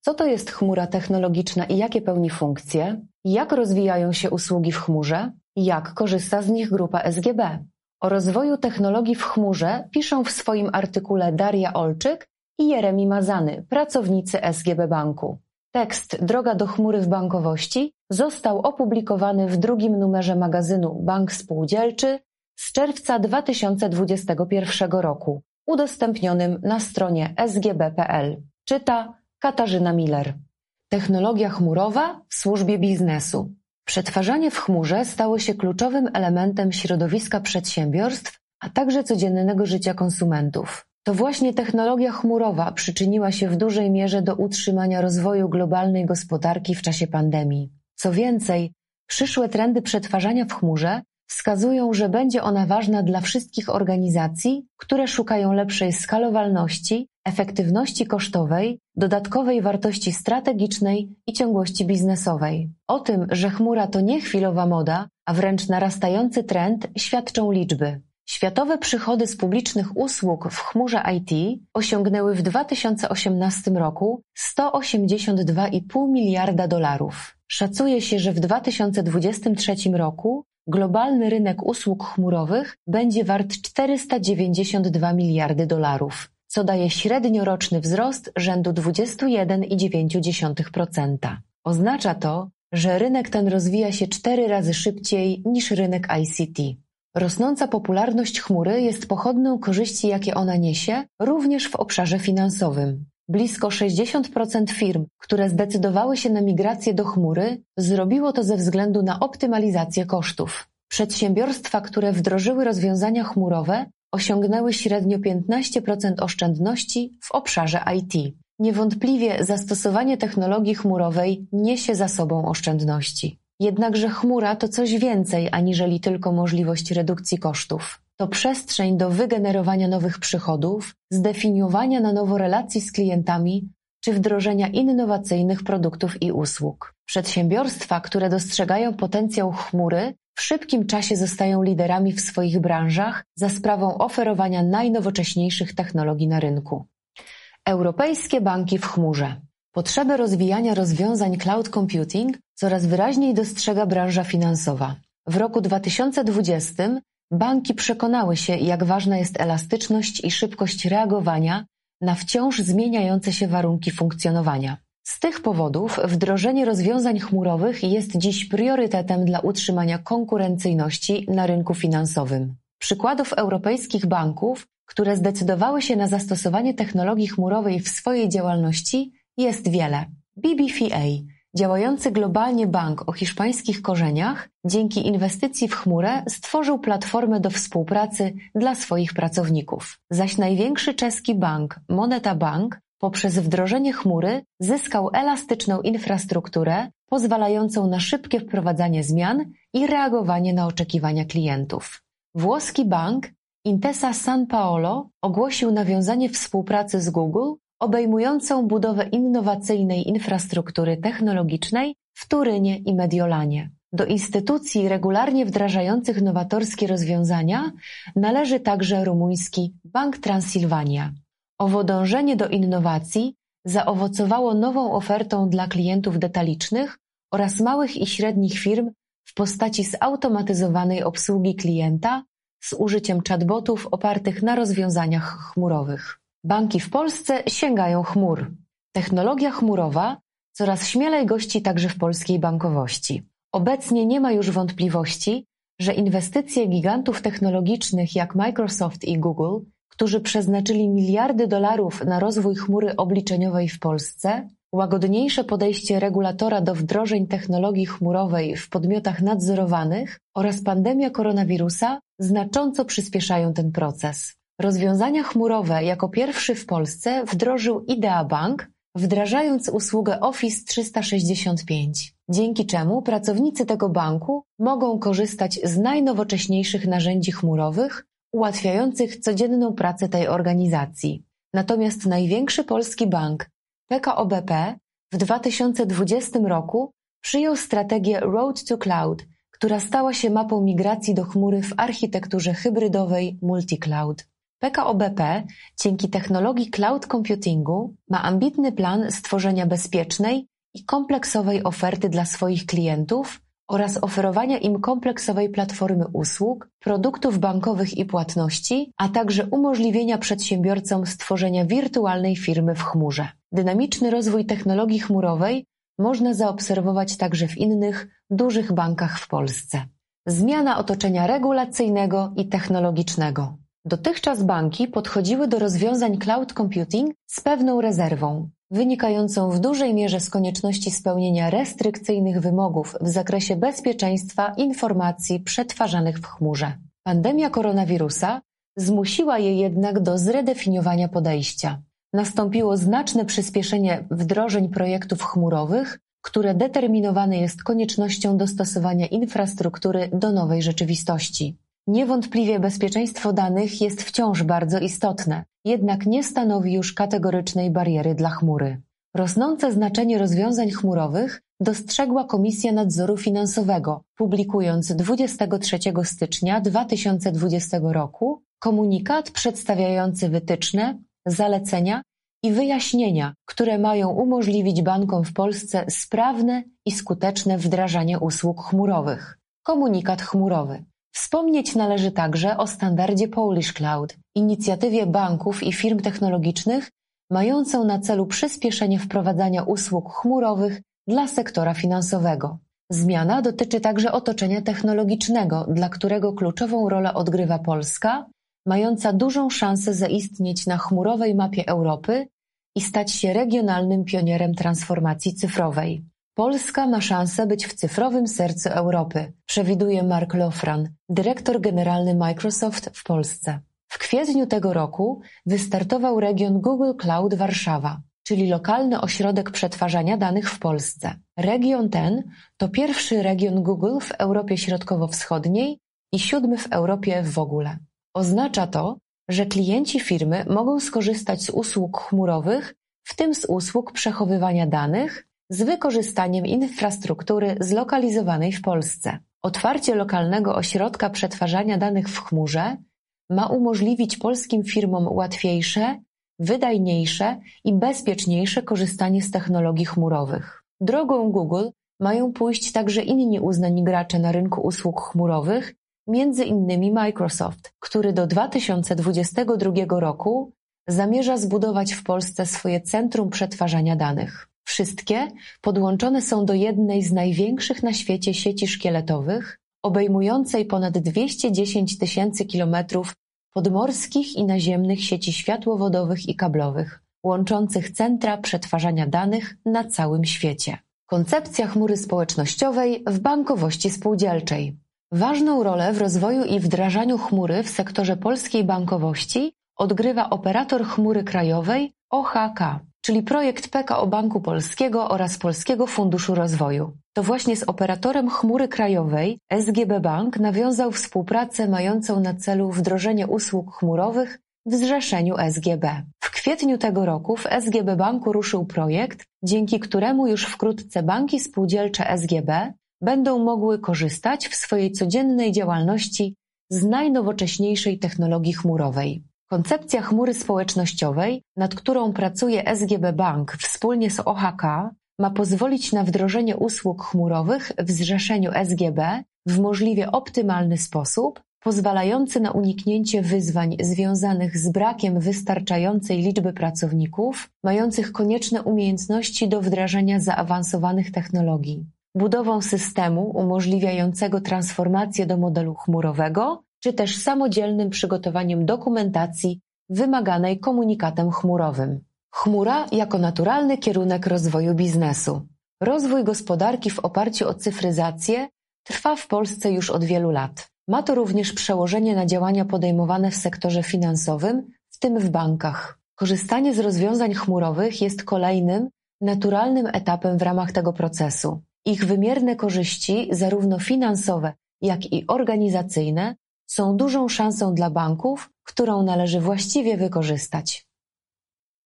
Co to jest chmura technologiczna i jakie pełni funkcje? Jak rozwijają się usługi w chmurze? Jak korzysta z nich grupa SGB? O rozwoju technologii w chmurze piszą w swoim artykule Daria Olczyk i Jeremi Mazany, pracownicy SGB Banku. Tekst Droga do chmury w bankowości został opublikowany w drugim numerze magazynu Bank Spółdzielczy z czerwca 2021 roku, udostępnionym na stronie sgb.pl. Czyta Katarzyna Miller. Technologia chmurowa w służbie biznesu. Przetwarzanie w chmurze stało się kluczowym elementem środowiska przedsiębiorstw, a także codziennego życia konsumentów. To właśnie technologia chmurowa przyczyniła się w dużej mierze do utrzymania rozwoju globalnej gospodarki w czasie pandemii. Co więcej, przyszłe trendy przetwarzania w chmurze wskazują, że będzie ona ważna dla wszystkich organizacji, które szukają lepszej skalowalności, efektywności kosztowej, dodatkowej wartości strategicznej i ciągłości biznesowej. O tym, że chmura to nie chwilowa moda, a wręcz narastający trend, świadczą liczby. Światowe przychody z publicznych usług w chmurze IT osiągnęły w 2018 roku 182,5 miliarda dolarów. Szacuje się, że w 2023 roku globalny rynek usług chmurowych będzie wart 492 miliardy dolarów, co daje średnioroczny wzrost rzędu 21,9%. Oznacza to, że rynek ten rozwija się cztery razy szybciej niż rynek ICT. Rosnąca popularność chmury jest pochodną korzyści, jakie ona niesie, również w obszarze finansowym. Blisko 60% firm, które zdecydowały się na migrację do chmury, zrobiło to ze względu na optymalizację kosztów. Przedsiębiorstwa, które wdrożyły rozwiązania chmurowe, osiągnęły średnio 15% oszczędności w obszarze IT. Niewątpliwie zastosowanie technologii chmurowej niesie za sobą oszczędności. Jednakże chmura to coś więcej aniżeli tylko możliwość redukcji kosztów. To przestrzeń do wygenerowania nowych przychodów, zdefiniowania na nowo relacji z klientami czy wdrożenia innowacyjnych produktów i usług. Przedsiębiorstwa, które dostrzegają potencjał chmury, w szybkim czasie zostają liderami w swoich branżach za sprawą oferowania najnowocześniejszych technologii na rynku. Europejskie banki w chmurze. Potrzebę rozwijania rozwiązań cloud computing coraz wyraźniej dostrzega branża finansowa. W roku 2020 banki przekonały się, jak ważna jest elastyczność i szybkość reagowania na wciąż zmieniające się warunki funkcjonowania. Z tych powodów wdrożenie rozwiązań chmurowych jest dziś priorytetem dla utrzymania konkurencyjności na rynku finansowym. Przykładów europejskich banków, które zdecydowały się na zastosowanie technologii chmurowej w swojej działalności jest wiele. BBVA, działający globalnie bank o hiszpańskich korzeniach, dzięki inwestycji w chmurę stworzył platformę do współpracy dla swoich pracowników. Zaś największy czeski bank, Moneta Bank, poprzez wdrożenie chmury zyskał elastyczną infrastrukturę pozwalającą na szybkie wprowadzanie zmian i reagowanie na oczekiwania klientów. Włoski bank Intesa San Paolo ogłosił nawiązanie współpracy z Google obejmującą budowę innowacyjnej infrastruktury technologicznej w Turynie i Mediolanie. Do instytucji regularnie wdrażających nowatorskie rozwiązania należy także rumuński Bank Transylwania. Owo dążenie do innowacji zaowocowało nową ofertą dla klientów detalicznych oraz małych i średnich firm w postaci zautomatyzowanej obsługi klienta z użyciem chatbotów opartych na rozwiązaniach chmurowych. Banki w Polsce sięgają chmur. Technologia chmurowa coraz śmielej gości także w polskiej bankowości. Obecnie nie ma już wątpliwości, że inwestycje gigantów technologicznych jak Microsoft i Google, którzy przeznaczyli miliardy dolarów na rozwój chmury obliczeniowej w Polsce, łagodniejsze podejście regulatora do wdrożeń technologii chmurowej w podmiotach nadzorowanych oraz pandemia koronawirusa znacząco przyspieszają ten proces. Rozwiązania chmurowe jako pierwszy w Polsce wdrożył Idea Bank, wdrażając usługę Office 365, dzięki czemu pracownicy tego banku mogą korzystać z najnowocześniejszych narzędzi chmurowych ułatwiających codzienną pracę tej organizacji. Natomiast największy polski bank, PKO BP, w 2020 roku przyjął strategię Road to Cloud, która stała się mapą migracji do chmury w architekturze hybrydowej multi-cloud. PKO BP dzięki technologii cloud computingu ma ambitny plan stworzenia bezpiecznej i kompleksowej oferty dla swoich klientów oraz oferowania im kompleksowej platformy usług, produktów bankowych i płatności, a także umożliwienia przedsiębiorcom stworzenia wirtualnej firmy w chmurze. Dynamiczny rozwój technologii chmurowej można zaobserwować także w innych dużych bankach w Polsce. Zmiana otoczenia regulacyjnego i technologicznego. Dotychczas banki podchodziły do rozwiązań cloud computing z pewną rezerwą, wynikającą w dużej mierze z konieczności spełnienia restrykcyjnych wymogów w zakresie bezpieczeństwa informacji przetwarzanych w chmurze. Pandemia koronawirusa zmusiła je jednak do zredefiniowania podejścia. Nastąpiło znaczne przyspieszenie wdrożeń projektów chmurowych, które determinowane jest koniecznością dostosowania infrastruktury do nowej rzeczywistości. Niewątpliwie bezpieczeństwo danych jest wciąż bardzo istotne, jednak nie stanowi już kategorycznej bariery dla chmury. Rosnące znaczenie rozwiązań chmurowych dostrzegła Komisja Nadzoru Finansowego, publikując 23 stycznia 2020 roku komunikat przedstawiający wytyczne, zalecenia i wyjaśnienia, które mają umożliwić bankom w Polsce sprawne i skuteczne wdrażanie usług chmurowych. Komunikat chmurowy Wspomnieć należy także o standardzie Polish Cloud, inicjatywie banków i firm technologicznych mającą na celu przyspieszenie wprowadzania usług chmurowych dla sektora finansowego. Zmiana dotyczy także otoczenia technologicznego, dla którego kluczową rolę odgrywa Polska, mająca dużą szansę zaistnieć na chmurowej mapie Europy i stać się regionalnym pionierem transformacji cyfrowej. Polska ma szansę być w cyfrowym sercu Europy, przewiduje Mark Lofran, dyrektor generalny Microsoft w Polsce. W kwietniu tego roku wystartował region Google Cloud Warszawa, czyli lokalny ośrodek przetwarzania danych w Polsce. Region ten to pierwszy region Google w Europie Środkowo-Wschodniej i siódmy w Europie w ogóle. Oznacza to, że klienci firmy mogą skorzystać z usług chmurowych, w tym z usług przechowywania danych, z wykorzystaniem infrastruktury zlokalizowanej w Polsce. Otwarcie lokalnego ośrodka przetwarzania danych w chmurze ma umożliwić polskim firmom łatwiejsze, wydajniejsze i bezpieczniejsze korzystanie z technologii chmurowych. Drogą Google mają pójść także inni uznani gracze na rynku usług chmurowych, między innymi Microsoft, który do 2022 roku zamierza zbudować w Polsce swoje centrum przetwarzania danych. Wszystkie podłączone są do jednej z największych na świecie sieci szkieletowych, obejmującej ponad dwieście dziesięć tysięcy kilometrów podmorskich i naziemnych sieci światłowodowych i kablowych, łączących centra przetwarzania danych na całym świecie. Koncepcja chmury społecznościowej w bankowości spółdzielczej. Ważną rolę w rozwoju i wdrażaniu chmury w sektorze polskiej bankowości odgrywa operator chmury krajowej OHK, czyli projekt PKO Banku Polskiego oraz Polskiego Funduszu Rozwoju. To właśnie z operatorem chmury krajowej SGB Bank nawiązał współpracę mającą na celu wdrożenie usług chmurowych w zrzeszeniu SGB. W kwietniu tego roku w SGB Banku ruszył projekt, dzięki któremu już wkrótce banki spółdzielcze SGB będą mogły korzystać w swojej codziennej działalności z najnowocześniejszej technologii chmurowej. Koncepcja chmury społecznościowej, nad którą pracuje SGB Bank wspólnie z OHK, ma pozwolić na wdrożenie usług chmurowych w zrzeszeniu SGB w możliwie optymalny sposób, pozwalający na uniknięcie wyzwań związanych z brakiem wystarczającej liczby pracowników mających konieczne umiejętności do wdrażania zaawansowanych technologii, budową systemu umożliwiającego transformację do modelu chmurowego czy też samodzielnym przygotowaniem dokumentacji wymaganej komunikatem chmurowym. Chmura jako naturalny kierunek rozwoju biznesu. Rozwój gospodarki w oparciu o cyfryzację trwa w Polsce już od wielu lat. Ma to również przełożenie na działania podejmowane w sektorze finansowym, w tym w bankach. Korzystanie z rozwiązań chmurowych jest kolejnym, naturalnym etapem w ramach tego procesu. Ich wymierne korzyści, zarówno finansowe, jak i organizacyjne, są dużą szansą dla banków, którą należy właściwie wykorzystać.